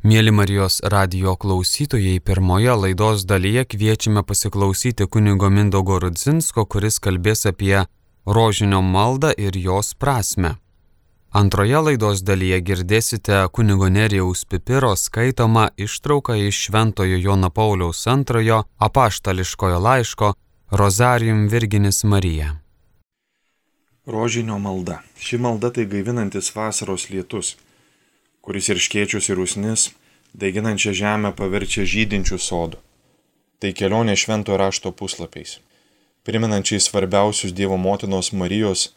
Mėly Marijos radio klausytojai, pirmoje laidos dalyje kviečiame pasiklausyti kunigo Mindogo Rudzinsko, kuris kalbės apie rožinio maldą ir jos prasme. Antroje laidos dalyje girdėsite kunigo Nerijaus Pipiro skaitomą ištrauką iš Šventojo Jono Pauliaus antrojo apaštališkojo laiško Rozarium Virginis Marija. Rožinio malda. Ši malda tai gaivinantis vasaros lietus kuris ir škiečius ir usnis, daiginančią žemę paverčia žydinčių sodų. Tai kelionė švento rašto puslapiais, priminančiai svarbiausius Dievo motinos Marijos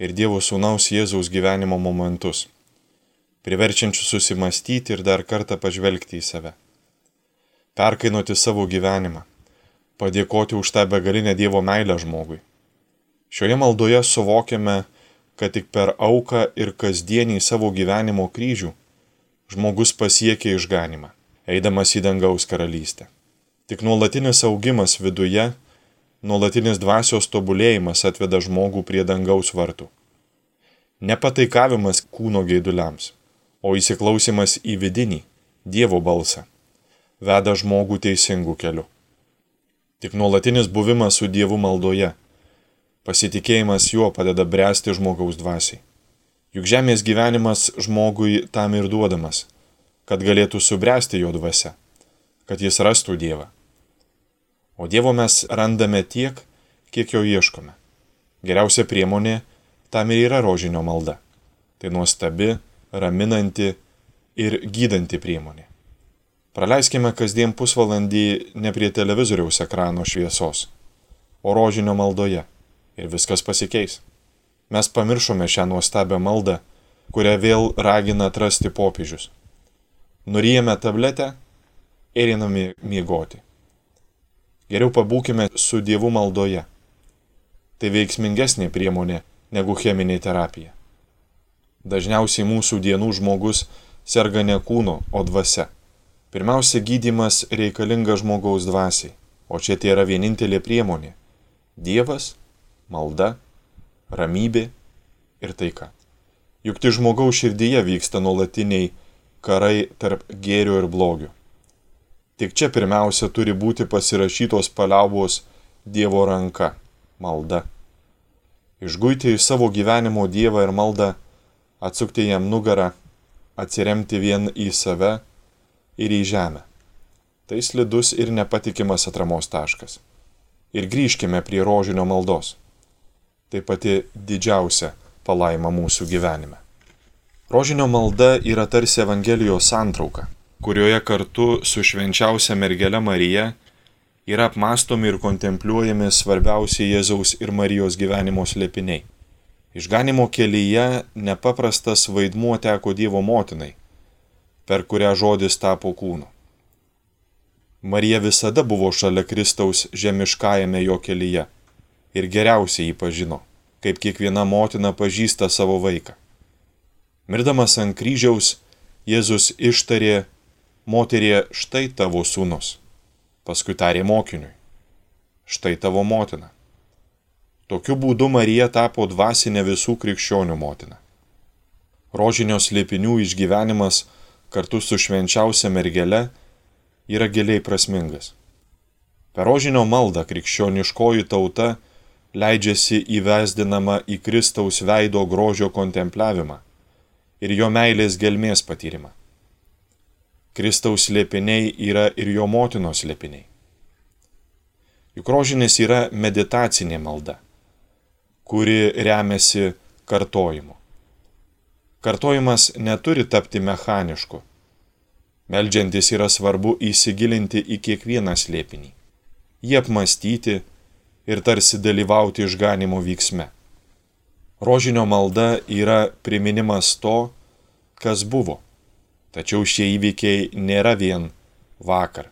ir Dievo sūnaus Jėzaus gyvenimo momentus, priverčiančius susimastyti ir dar kartą pažvelgti į save. Perkainuoti savo gyvenimą, padėkoti už tą begalinę Dievo meilę žmogui. Šioje maldoje suvokiame, kad tik per auką ir kasdienį savo gyvenimo kryžių žmogus pasiekia išganimą, eidamas į dangaus karalystę. Tik nuolatinis augimas viduje, nuolatinis dvasios tobulėjimas atveda žmogų prie dangaus vartų. Nepataikavimas kūno gaiduliams, o įsiklausimas į vidinį, Dievo balsą, veda žmogų teisingų kelių. Tik nuolatinis buvimas su Dievu maldoje, pasitikėjimas juo padeda bręsti žmogaus dvasiai. Juk žemės gyvenimas žmogui tam ir duodamas, kad galėtų subręsti jo dvasia, kad jis rastų Dievą. O Dievo mes randame tiek, kiek jo ieškome. Geriausia priemonė tam ir yra rožinio malda. Tai nuostabi, raminanti ir gydanti priemonė. Praleiskime kasdien pusvalandį ne prie televizoriaus ekrano šviesos, o rožinio maldoje ir viskas pasikeis. Mes pamiršome šią nuostabią maldą, kurią vėl ragina atrasti popiežius. Nurijame tabletę ir einame miegoti. Geriau pabūkime su Dievu maldoje. Tai veiksmingesnė priemonė negu cheminė terapija. Dažniausiai mūsų dienų žmogus serga ne kūno, o dvasia. Pirmiausia, gydimas reikalinga žmogaus dvasiai, o čia tai yra vienintelė priemonė - Dievas, malda ramybė ir taika. Juk tai žmogaus širdyje vyksta nuolatiniai karai tarp gėrio ir blogio. Tik čia pirmiausia turi būti pasirašytos paliaubos Dievo ranka - malda. Išguiti iš savo gyvenimo Dievą ir maldą, atsukti jam nugarą, atsiremti vien į save ir į žemę. Tai slidus ir nepatikimas atramos taškas. Ir grįžkime prie rožinio maldos tai pati didžiausia palaima mūsų gyvenime. Rožinio malda yra tarsi Evangelijos santrauka, kurioje kartu su švenčiausia mergelė Marija yra apmastomi ir kontempliuojami svarbiausi Jėzaus ir Marijos gyvenimo slėpiniai. Išganimo kelyje nepaprastas vaidmuo teko Dievo motinai, per kurią žodis tapo kūnu. Marija visada buvo šalia Kristaus žemiškajame jo kelyje ir geriausiai jį pažino, kaip kiekviena motina pažįsta savo vaiką. Mirdamas ant kryžiaus, Jėzus ištarė, moterie, štai tavo sūnus. Paskui tarė mokiniui, štai tavo motina. Tokiu būdu Marija tapo dvasinė visų krikščionių motina. Rožinio slėpinių išgyvenimas kartu su švenčiausia mergele yra giliai prasmingas. Per rožinio maldą krikščioniškoji tauta leidžiasi įvesdinama į Kristaus veido grožio kontempliavimą ir jo meilės gelmės patyrimą. Kristaus slėpiniai yra ir jo motinos slėpiniai. Juk rožinės yra meditacinė malda, kuri remiasi kartojimu. Kartojimas neturi tapti mechanišku. Meldžiantis yra svarbu įsigilinti į kiekvieną slėpinį, jį apmastyti, ir tarsi dalyvauti išganimo vyksme. Rožinio malda yra priminimas to, kas buvo, tačiau šie įvykiai nėra vien vakar.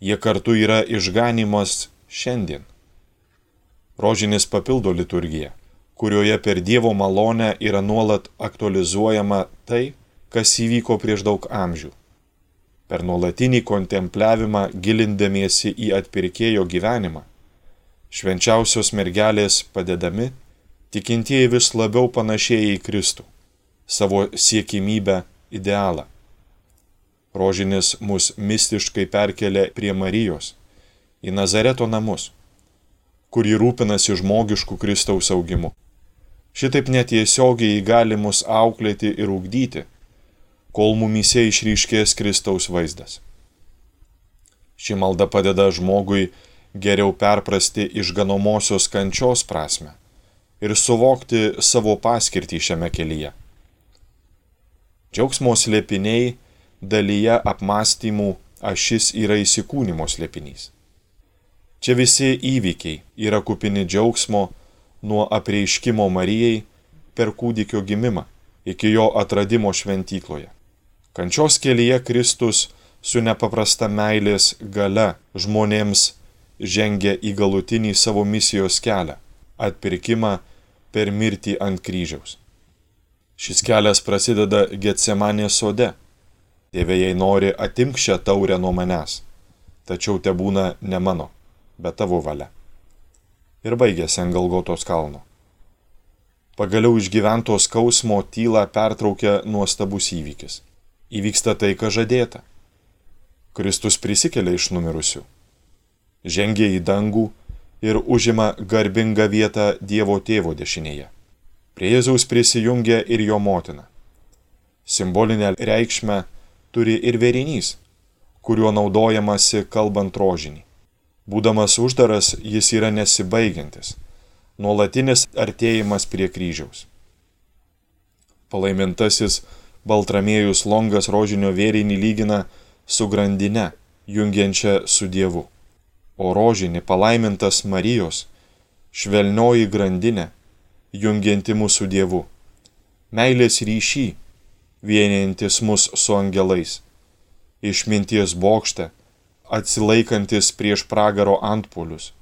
Jie kartu yra išganimas šiandien. Rožinis papildo liturgiją, kurioje per Dievo malonę yra nuolat aktualizuojama tai, kas įvyko prieš daug amžių. Per nuolatinį kontempliavimą gilindamiesi į atpirkėjo gyvenimą švenčiausios mergelės padedami, tikintieji vis labiau panašėja į Kristų, savo siekimybę, idealą. Rožinis mus mistiškai perkelia prie Marijos, į Nazareto namus, kur jį rūpinasi žmogiškų Kristaus augimu. Šitaip netiesiogiai gali mus auklėti ir ugdyti, kol mumise išryškės Kristaus vaizdas. Ši malda padeda žmogui geriau perprasti išganomosios kančios prasme ir suvokti savo paskirtį šiame kelyje. Džiaugsmo slėpiniai dalyje apmąstymų ašis yra įsikūnymo slėpinys. Čia visi įvykiai yra kupini džiaugsmo nuo apreiškimo Marijai per kūdikio gimimą iki jo atradimo šventykloje. Kančios kelyje Kristus su nepaprasta meilės gale žmonėms žengia į galutinį savo misijos kelią - atpirkimą per mirtį ant kryžiaus. Šis kelias prasideda Getsemanės sode. Tėve, jei nori, atimk šią taurę nuo manęs, tačiau te būna ne mano, bet tavo valia. Ir baigėsi ant Galgotos kalno. Pagaliau išgyventos skausmo tylą pertraukia nuostabus įvykis. Įvyksta tai, ką žadėta. Kristus prisikelia iš numirusių žengia į dangų ir užima garbingą vietą Dievo tėvo dešinėje. Prie Jėzaus prisijungia ir jo motina. Simbolinę reikšmę turi ir verinys, kuriuo naudojamasi kalbant rožinį. Būdamas uždaras, jis yra nesibaigiantis, nuolatinis artėjimas prie kryžiaus. Palaimintasis Baltramiejus Longas rožinio vėrinį lygina su grandine, jungiančia su Dievu o rožinį palaimintas Marijos, švelnioji grandinė, jungianti mūsų Dievu, meilės ryšį, vienijantis mus su angelais, išminties bokšte, atsilaikantis prieš pragaro antpolius,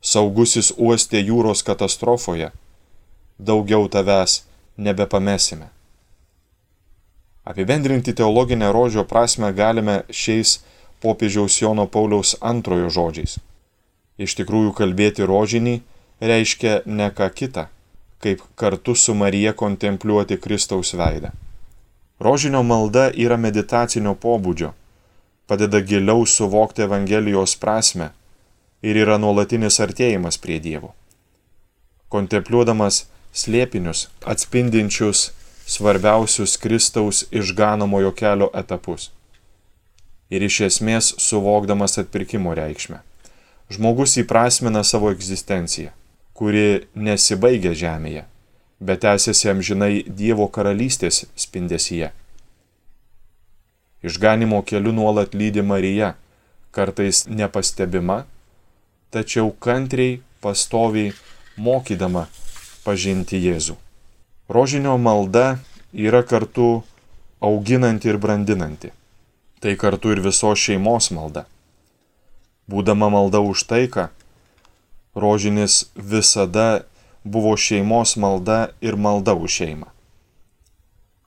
saugusis uostė jūros katastrofoje, daugiau tavęs nebepamesime. Apibendrinti teologinę rožio prasme galime šiais popiežiaus Jono Pauliaus antrojo žodžiais. Iš tikrųjų kalbėti rožinį reiškia ne ką kitą, kaip kartu su Marija kontempliuoti Kristaus veidą. Rožinio malda yra meditacinio pobūdžio, padeda giliau suvokti Evangelijos prasme ir yra nuolatinis artėjimas prie Dievo. Kontempliuodamas slėpinius atspindinčius svarbiausius Kristaus išganomojo kelio etapus ir iš esmės suvokdamas atpirkimo reikšmę. Žmogus įprasmina savo egzistenciją, kuri nesibaigia žemėje, bet tęsiasi amžinai Dievo karalystės spindesyje. Išganimo keliu nuolat lydi Marija, kartais nepastebima, tačiau kantriai, pastoviai mokydama pažinti Jėzų. Rožinio malda yra kartu auginanti ir brandinanti tai kartu ir visos šeimos malda. Būdama malda už taiką, rožinis visada buvo šeimos malda ir malda už šeimą.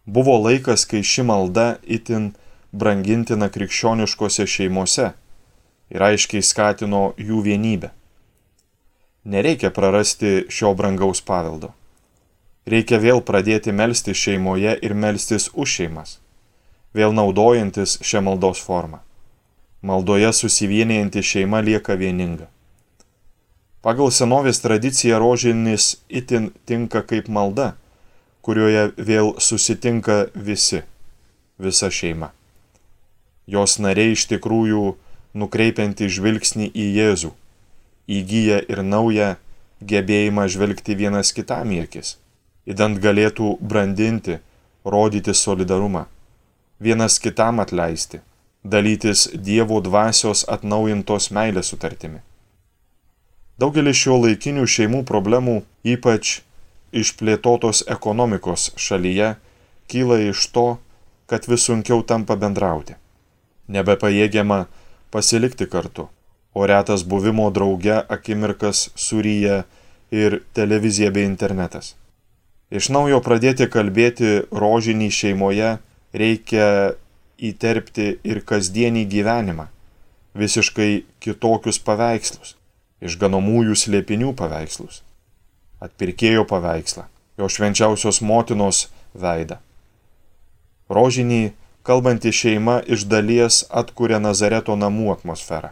Buvo laikas, kai ši malda itin brangintina krikščioniškose šeimose ir aiškiai skatino jų vienybę. Nereikia prarasti šio brangaus paveldo. Reikia vėl pradėti melstis šeimoje ir melstis už šeimas vėl naudojantis šią maldos formą. Maldoje susivienijanti šeima lieka vieninga. Pagal senovės tradiciją rožinis itin tinka kaip malda, kurioje vėl susitinka visi, visa šeima. Jos nariai iš tikrųjų nukreipianti žvilgsnį į Jėzų, įgyja ir naują gebėjimą žvelgti vienas kitam į akis, įdant galėtų brandinti, rodyti solidarumą vienas kitam atleisti, dalytis Dievo dvasios atnaujintos meilės sutartimi. Daugelis šio laikinių šeimų problemų, ypač išplėtotos ekonomikos šalyje, kyla iš to, kad vis sunkiau tampa bendrauti. Nebepajėgiama pasilikti kartu, o retas buvimo drauge akimirkas suryja ir televizija bei internetas. Iš naujo pradėti kalbėti rožinį šeimoje reikia įterpti ir kasdienį gyvenimą, visiškai kitokius paveikslus, išganomųjų slėpinių paveikslus, atpirkėjo paveikslą, jo švenčiausios motinos veidą. Rožinį kalbanti šeima iš dalies atkuria Nazareto namų atmosferą.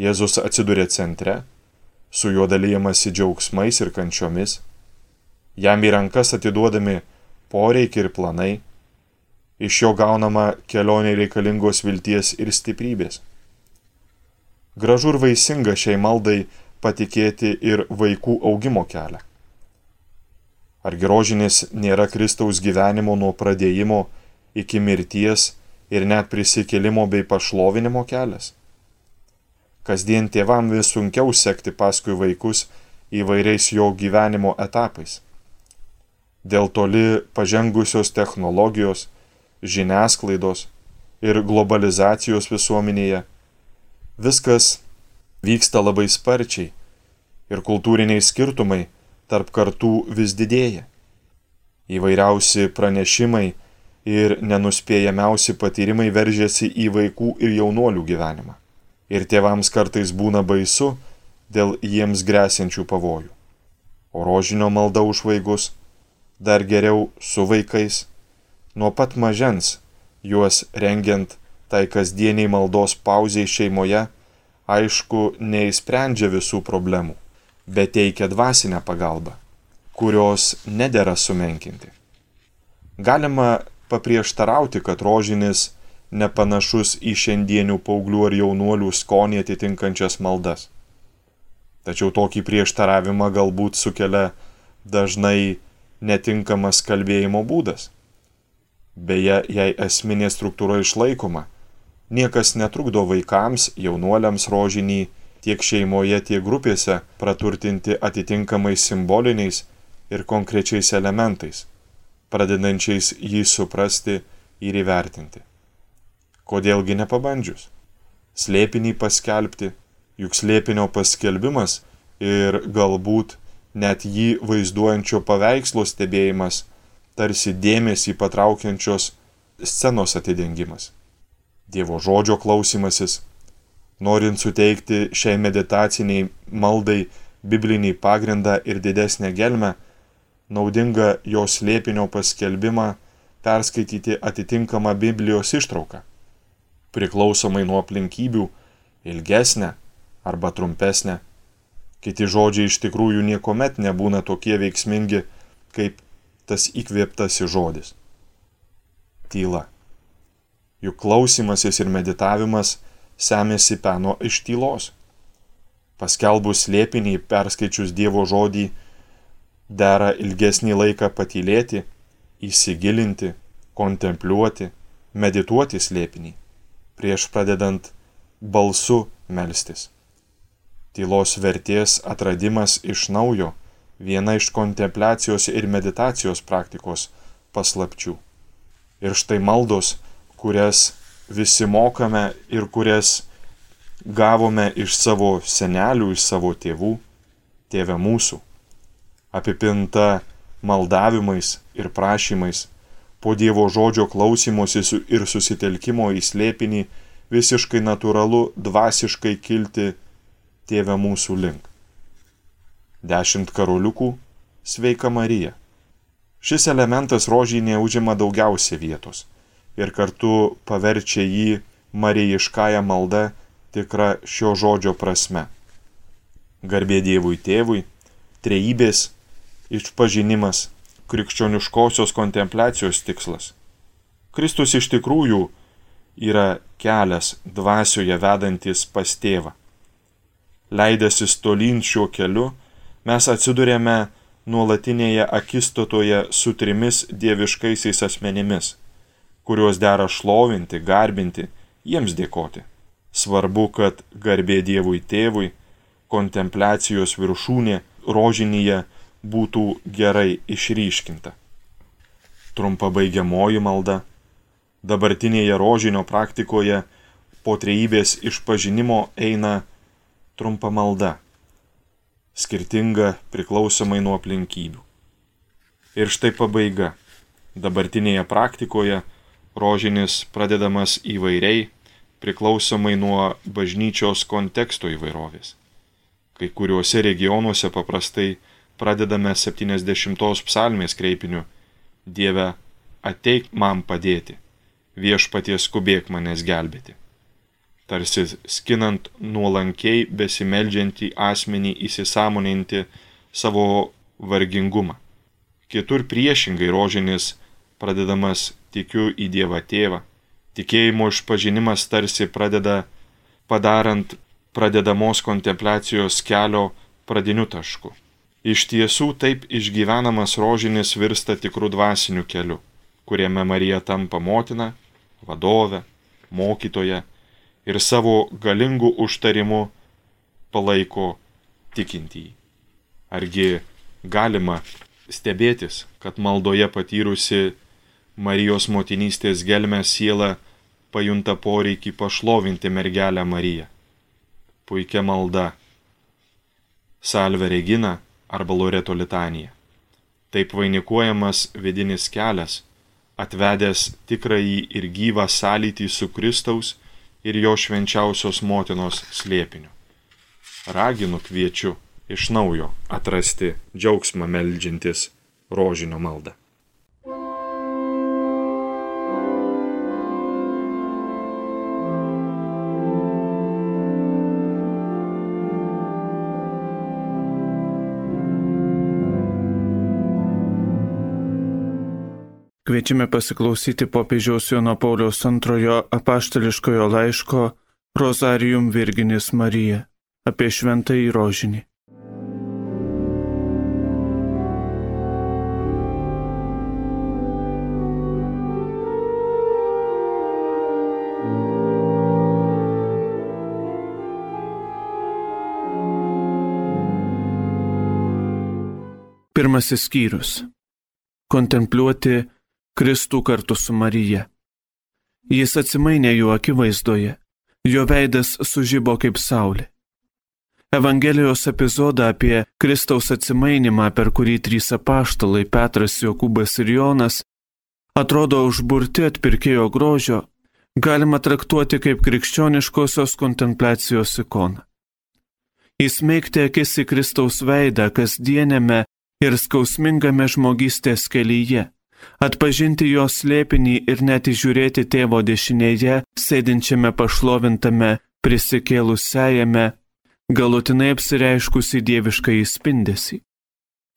Jėzus atsiduria centre, su juo dalyjamasi džiaugsmais ir kančiomis, jam į rankas atiduodami poreikiai ir planai, iš jo gaunama kelionė reikalingos vilties ir stiprybės. Gražu ir vaisinga šiai maldai patikėti ir vaikų augimo kelią. Argi rožinis nėra Kristaus gyvenimo nuo pradėjimo iki mirties ir net prisikėlimo bei pašlovinimo kelias? Kasdien tėvam vis sunkiau sekti paskui vaikus įvairiais jo gyvenimo etapais. Dėl toli pažengusios technologijos, žiniasklaidos ir globalizacijos visuomenėje viskas vyksta labai sparčiai ir kultūriniai skirtumai tarp kartų vis didėja. Įvairiausi pranešimai ir nenuspėjamiausi patyrimai veržiasi į vaikų ir jaunuolių gyvenimą ir tėvams kartais būna baisu dėl jiems grėsiančių pavojų. O rožinio malda už vaikus, dar geriau su vaikais, nuo pat mažens juos rengiant tai kasdieniai maldos pauziai šeimoje, aišku, neįsprendžia visų problemų, bet teikia dvasinę pagalbą, kurios nedėra sumenkinti. Galima paprieštarauti, kad rožinis nepanašus į šiandienių paauglių ar jaunuolių skonį atitinkančias maldas. Tačiau tokį prieštaravimą galbūt sukelia dažnai netinkamas kalbėjimo būdas. Beje, jei esminė struktūra išlaikoma, niekas netrukdo vaikams, jaunuoliams rožinį tiek šeimoje, tiek grupėse praturtinti atitinkamais simboliniais ir konkrečiais elementais, pradedančiais jį suprasti ir įvertinti. Kodėlgi nepabandžius? Slėpinį paskelbti, juk slėpinio paskelbimas ir galbūt net jį vaizduojančio paveikslo stebėjimas tarsi dėmesį patraukiančios scenos atidengimas. Dievo žodžio klausimasis, norint suteikti šiai meditaciniai maldai biblinį pagrindą ir didesnę gelmę, naudinga jos lėpinio paskelbimą perskaityti atitinkamą Biblijos ištrauką priklausomai nuo aplinkybių, ilgesnę arba trumpesnę. Kiti žodžiai iš tikrųjų niekuomet nebūna tokie veiksmingi, kaip tas įkvėptasis žodis. Tyla. Juk klausimasis ir meditavimas semėsi peno iš tylos. Paskelbus slėpinį, perskaičius Dievo žodį, dera ilgesnį laiką patylėti, įsigilinti, kontempliuoti, medituoti slėpinį prieš pradedant balsu melstis. Tylos vertės atradimas iš naujo viena iš kontempliacijos ir meditacijos praktikos paslapčių. Ir štai maldos, kurias visi mokame ir kurias gavome iš savo senelių, iš savo tėvų, tėvė mūsų, apipinta maldavimais ir prašymais po Dievo žodžio klausymosi ir susitelkimo į slėpinį visiškai natūralu dvasiškai kilti Tėvę mūsų link. Dešimt karoliukų - sveika Marija. Šis elementas rožinė užima daugiausia vietos ir kartu paverčia jį marijiškąją maldą tikra šio žodžio prasme. Garbė Dievui tėvui, trejybės išpažinimas krikščioniškosios kontempliacijos tikslas. Kristus iš tikrųjų yra kelias dvasioje vedantis pas tėvą. Leidęsis tolyn šiuo keliu, mes atsidurėme nuolatinėje akistatoje su trimis dieviškaisiais asmenimis, kuriuos dera šlovinti, garbinti, jiems dėkoti. Svarbu, kad garbė Dievui tėvui, kontempliacijos viršūnė rožinyje būtų gerai išryškinta. Trumpa baigiamoji malda. Dabartinėje rožinio praktikoje po trejybės išpažinimo eina trumpa malda, skirtinga priklausomai nuo aplinkybių. Ir štai pabaiga. Dabartinėje praktikoje rožinis pradedamas įvairiai, priklausomai nuo bažnyčios konteksto įvairovės. Kai kuriuose regionuose paprastai pradedame 70 psalmės kreipiniu Dieve, ateik man padėti. viešpaties skubėk manęs gelbėti. Tarsi skinant nuolankiai besimeldžiantį asmenį įsisamoninti savo vargingumą. Kitur priešingai rožinis pradedamas tikiu į Dievą tėvą. Tikėjimo išpažinimas tarsi pradeda padarant pradedamos kontempliacijos kelio pradiniu tašku. Iš tiesų taip išgyvenamas rožinis virsta tikrų dvasiniu keliu, kuriame Marija tampa motina, vadove, mokytoja ir savo galingų užtarimų palaiko tikintįjį. Argi galima stebėtis, kad maldoje patyrusi Marijos motinystės gelmę siela pajunta poreikį pašlovinti mergelę Mariją. Puikia malda. Salve Regina arba Loreto litanija. Taip vainikuojamas vidinis kelias, atvedęs tikrąjį ir gyvą sąlytį su Kristaus ir jo švenčiausios motinos slėpiniu. Raginu kviečiu iš naujo atrasti džiaugsmą meldžiantis rožinio maldą. Kviečiame pasiklausyti popiežiaus Jono Pauliaus antrojo apaštališkojo laiško Rozarium Virginis Marija apie šventąjį rožinį. Pirmasis skyrius. Kontempliuoti Kristų kartu su Marija. Jis atsimainė jų akivaizdoje, jo veidas sužybo kaip saulė. Evangelijos epizodą apie Kristaus atsimainimą, per kurį trys apaštalai Petras, Jokūbas ir Jonas atrodo užburti atpirkėjo grožio, galima traktuoti kaip krikščioniškosios kontempliacijos ikoną. Įsmeigti akis į Kristaus veidą kasdienėme ir skausmingame žmogystės kelyje atpažinti jos slėpinį ir net įžiūrėti tėvo dešinėje, sėdinčiame pašlovintame, prisikėlusiajame, galutinai apsireiškusi dievišką įspindesį.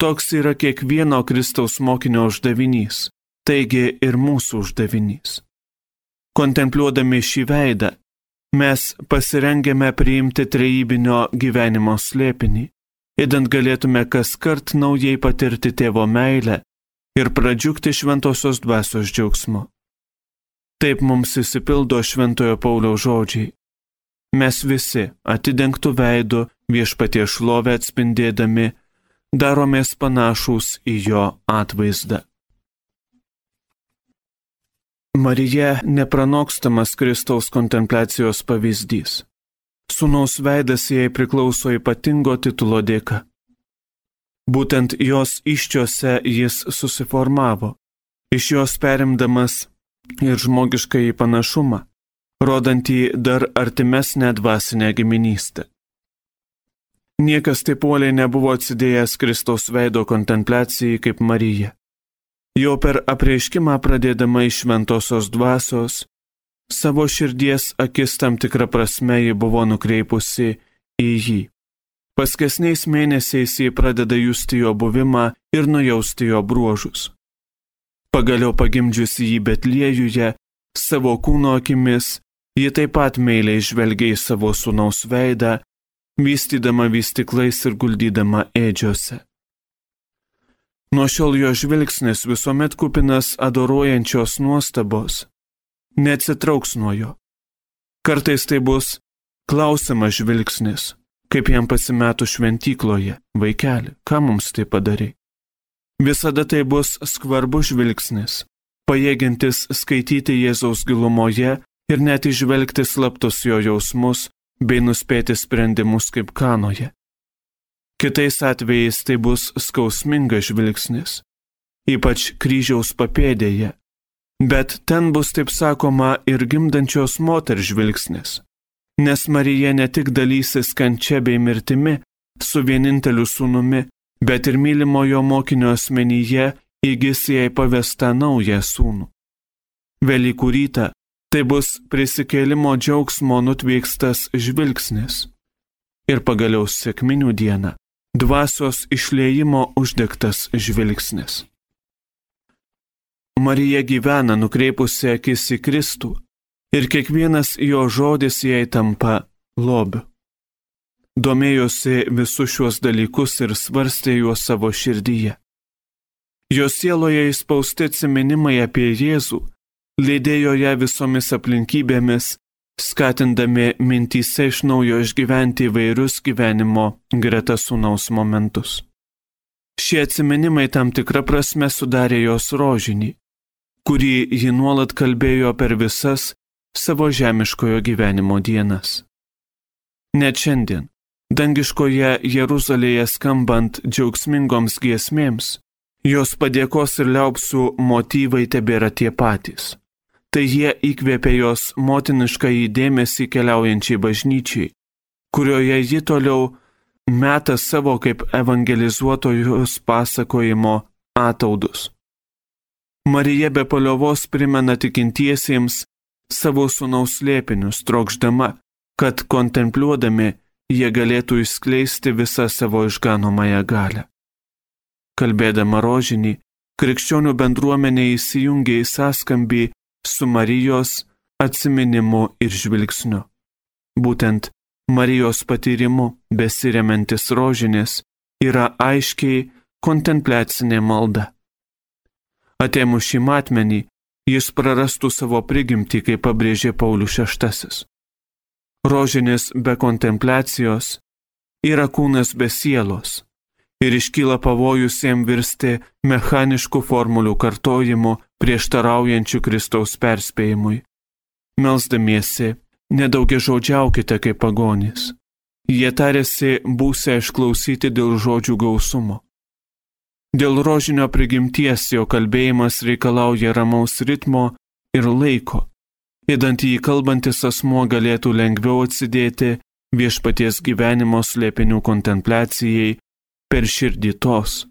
Toks yra kiekvieno Kristaus mokinio uždavinys, taigi ir mūsų uždavinys. Kontempliuodami šį veidą, mes pasirengėme priimti trejybinio gyvenimo slėpinį, įdant galėtume kas kart naujai patirti tėvo meilę ir pradžiugti šventosios dvasios džiaugsmu. Taip mums įsipildo šventojo Pauliaus žodžiai. Mes visi atidengtų veidų viešpatie šlovę atspindėdami, daromės panašus į jo atvaizdą. Marija nepranokstamas Kristaus kontempliacijos pavyzdys. Sūnaus veidas jai priklauso ypatingo titulo dėka. Būtent jos iščiose jis susiformavo, iš jos perimdamas ir žmogiškai panašumą, rodantį dar artimesnę dvasinę giminystę. Niekas taip uoliai nebuvo atsidėjęs Kristaus veido kontempliacijai kaip Marija. Jau per apreiškimą pradėdama iš šventosios dvasios, savo širdies akis tam tikrą prasme ji buvo nukreipusi į jį. Paskesniais mėnesiais jie pradeda justi jo buvimą ir nujausti jo bruožus. Pagaliau pagimdžiusi jį Betliejuje, savo kūno akimis, ji taip pat meiliai žvelgia į savo sūnaus veidą, vystydama vystiklais ir guldydama ėdžiose. Nuo šiol jo žvilgsnis visuomet kupinas adoruojančios nuostabos, neatsitrauks nuo jo. Kartais tai bus klausimas žvilgsnis kaip jam pasimetų šventykloje, vaikeli, ką mums tai padarai. Visada tai bus skvarbus žvilgsnis, pajėgintis skaityti Jėzaus gilumoje ir net išvelgti slaptus jo jausmus bei nuspėti sprendimus kaip kanoje. Kitais atvejais tai bus skausmingas žvilgsnis, ypač kryžiaus papėdėje, bet ten bus, taip sakoma, ir gimdančios moters žvilgsnis nes Marija ne tik dalysis kančia bei mirtimi su vieninteliu sūnumi, bet ir mylimojo mokinio asmenyje įgis jai pavestą naują sūnų. Velykų rytą Tai bus prisikėlimo džiaugsmo nutvykstas žvilgsnis. Ir pagaliau sėkminių dieną dvasios išleimo uždegtas žvilgsnis. Marija gyvena nukreipusi akis į Kristų ir kiekvienas jo žodis jai tampa lobiu. Domėjosi visus šiuos dalykus ir svarstė juos savo širdyje. Jos sieloje įspausti atsiminimai apie Jėzų lydėjo ją visomis aplinkybėmis, skatindami mintyse iš naujo išgyventi įvairius gyvenimo greta sūnaus momentus. Šie atsiminimai tam tikrą prasme sudarė jos rožinį, kurį ji nuolat kalbėjo per visas savo žemiškojo gyvenimo dienas. Net šiandien, dangiškoje Jeruzalėje skambant džiaugsmingoms giesmėms, jos padėkos ir liaupsų motyvai tebėra tie patys tai jie įkvėpė jos motinišką įdėmėsi keliaujančiai bažnyčiai, kurioje ji toliau meta savo kaip evangelizuotojus pasakojimo ataudus. Marija be paliovos primena tikintiesiems savo sunaus lėpinius, trokšdama, kad kontempliuodami jie galėtų išskleisti visą savo išganomąją galę. Kalbėdama rožinį, krikščionių bendruomenė įsijungia į sąskambį su Marijos atsiminimu ir žvilgsniu. Būtent Marijos patyrimu besiriamantis rožinės yra aiškiai kontempliacinė malda. Atėmus šį matmenį, jis prarastų savo prigimtį, kaip pabrėžė Paulius VI. Rožinės be kontempliacijos yra kūnas be sielos ir iškyla pavojus jam virsti mechaniškų formulių kartojimu prieštaraujančių Kristaus perspėjimui. Melsdamiesi, nedaugia žodžiaukite kaip pagonys. Jie tarėsi būsę išklausyti dėl žodžių gausumo. Dėl rožinio prigimties jo kalbėjimas reikalauja ramaus ritmo ir laiko, įdant jį kalbantis asmuo galėtų lengviau atsidėti viešpaties gyvenimo slėpinių kontempliacijai per širdį tos,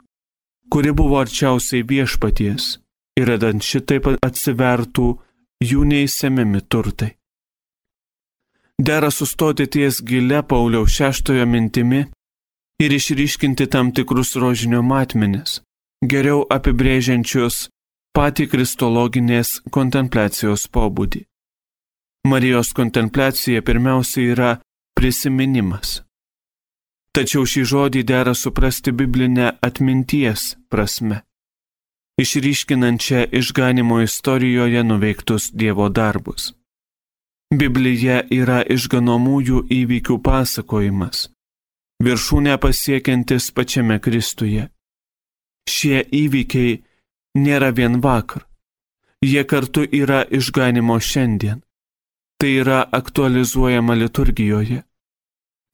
kuri buvo arčiausiai viešpaties ir redant šitaip atsivertų jų neįsemiami turtai. Dera sustoti ties gile Pauliaus šeštojo mintimi ir išryškinti tam tikrus rožinio matmenis, geriau apibrėžiančius patį kristologinės kontempliacijos pobūdį. Marijos kontempliacija pirmiausia yra prisiminimas. Tačiau šį žodį dera suprasti biblinę atminties prasme išryškinančią išganimo istorijoje nuveiktus Dievo darbus. Biblija yra išganomųjų įvykių pasakojimas, viršūnę pasiekiantis pačiame Kristuje. Šie įvykiai nėra vien vakar, jie kartu yra išganimo šiandien. Tai yra aktualizuojama liturgijoje.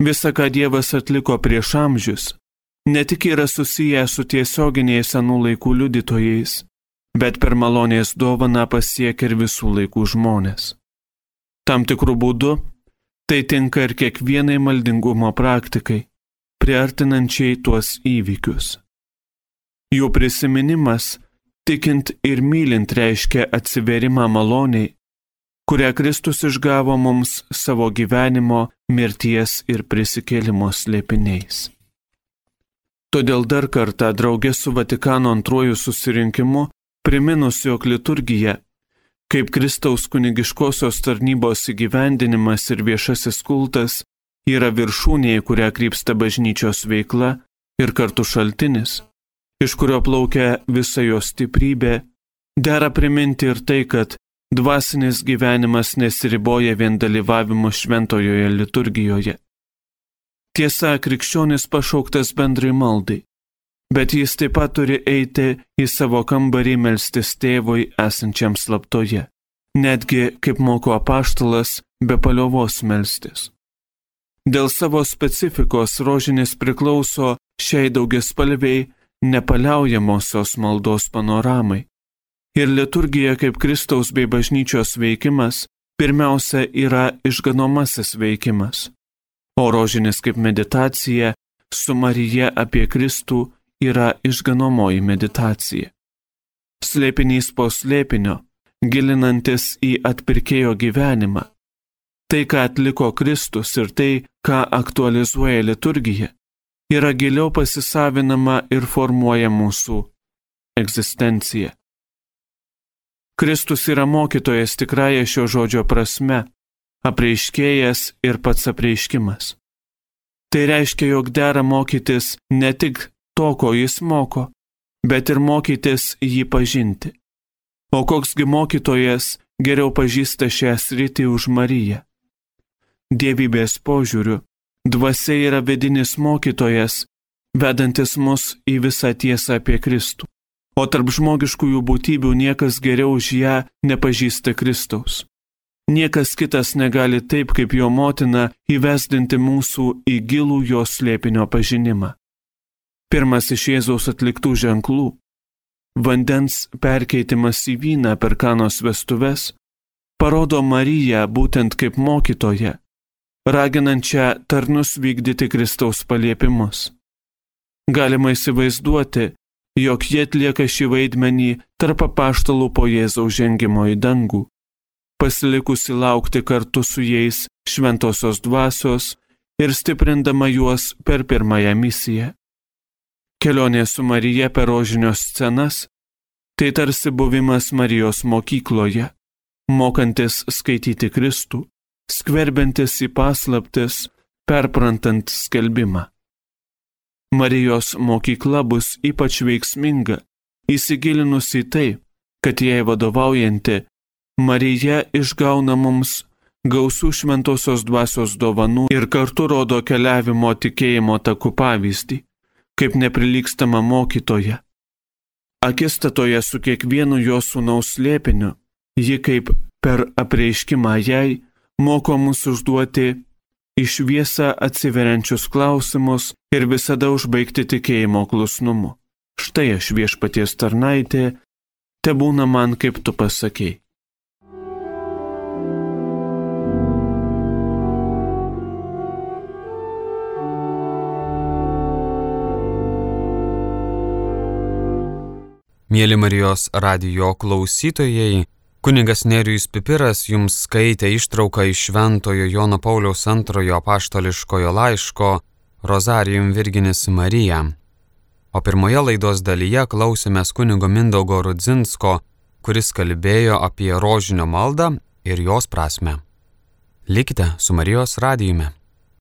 Visa, ką Dievas atliko prieš amžius, ne tik yra susiję su tiesioginiais senų laikų liudytojais, bet per malonės dovaną pasiekia ir visų laikų žmonės. Tam tikrų būdų tai tinka ir kiekvienai maldingumo praktikai, priartinančiai tuos įvykius. Jų prisiminimas, tikint ir mylint, reiškia atsiverimą maloniai, kurią Kristus išgavo mums savo gyvenimo, mirties ir prisikėlimo slėpiniais. Todėl dar kartą draugė su Vatikano antruoju susirinkimu priminus, jog liturgija, kaip Kristaus kunigiškosios tarnybos įgyvendinimas ir viešasis kultas, yra viršūnė, į kurią krypsta bažnyčios veikla ir kartu šaltinis, iš kurio plaukia visa jos stiprybė, dera priminti ir tai, kad dvasinis gyvenimas nesiriboja vien dalyvavimu šventojoje liturgijoje Tiesa, krikščionis pašauktas bendrai maldai, bet jis taip pat turi eiti į savo kambarį melstis tėvui esančiam slaptoje, netgi, kaip moko apaštalas, be paliovos melstis. Dėl savo specifikos rožinis priklauso šiai daugiaspalviai nepaliaujamosios maldos panoramai. Ir liturgija kaip Kristaus bei bažnyčios veikimas pirmiausia yra išganomasis veikimas o rožinis kaip meditacija su Marija apie Kristų yra išganomoji meditacija. Slėpinys po slėpinio gilinantis į atpirkėjo gyvenimą. Tai, ką atliko Kristus ir tai, ką aktualizuoja liturgija, yra giliau pasisavinama ir formuoja mūsų egzistenciją. Kristus yra mokytojas tikrąją šio žodžio prasme, apreiškėjas ir pats apreiškimas. Tai reiškia, jog dera mokytis ne tik to, ko jis moko, bet ir mokytis jį pažinti. O koksgi mokytojas geriau pažįsta šią sritį už Mariją? Dievybės požiūriu, dvasia yra vidinis mokytojas, vedantis mus į visą tiesą apie Kristų o tarp žmogiškųjų būtybių niekas geriau už ją nepažįsta Kristaus. Niekas kitas negali taip kaip jo motina įvesdinti mūsų į gilų jos slėpinio pažinimą. Pirmas iš Jėzaus atliktų ženklų - vandens perkeitimas į vyną per kanos vestuves - parodo Mariją būtent kaip mokytoją, raginančią tarnus vykdyti Kristaus paliepimus. Galima įsivaizduoti, jog jie atlieka šį vaidmenį tarp apaštalų po Jėzaus žengimo į dangų, pasilikusi laukti kartu su jais šventosios dvasios ir stiprindama juos per pirmąją misiją. Kelionė su Marija per rožinio scenas - tai tarsi buvimas Marijos mokykloje, mokantis skaityti Kristų, skverbiantis į paslaptis, perprantant skelbimą. Marijos mokykla bus ypač veiksminga, įsigilinus į tai, kad jai vadovaujanti, Marija išgauna mums gausų šventosios dvasios dovanų ir kartu rodo keliavimo tikėjimo takų pavyzdį, kaip neprilykstama mokytoja. Akistatoje su kiekvienu jo sūnaus slėpiniu, ji kaip per apreiškimą jai moko mus užduoti į šviesą atsiveriančius klausimus ir visada užbaigti tikėjimo klusnumu. Štai aš viešpaties tarnaitė, te būna man kaip tu pasakėjai. Mėly Marijos radio klausytojai, Kuningas Nerijus Pipiras jums skaitė ištrauką iš Šventojo Jono Pauliaus antrojo paštališkojo laiško Rosarijum Virginis Marija. O pirmoje laidos dalyje klausėmės kunigo Mindaugo Rudzinsko, kuris kalbėjo apie rožinio maldą ir jos prasme. Likite su Marijos radijumi.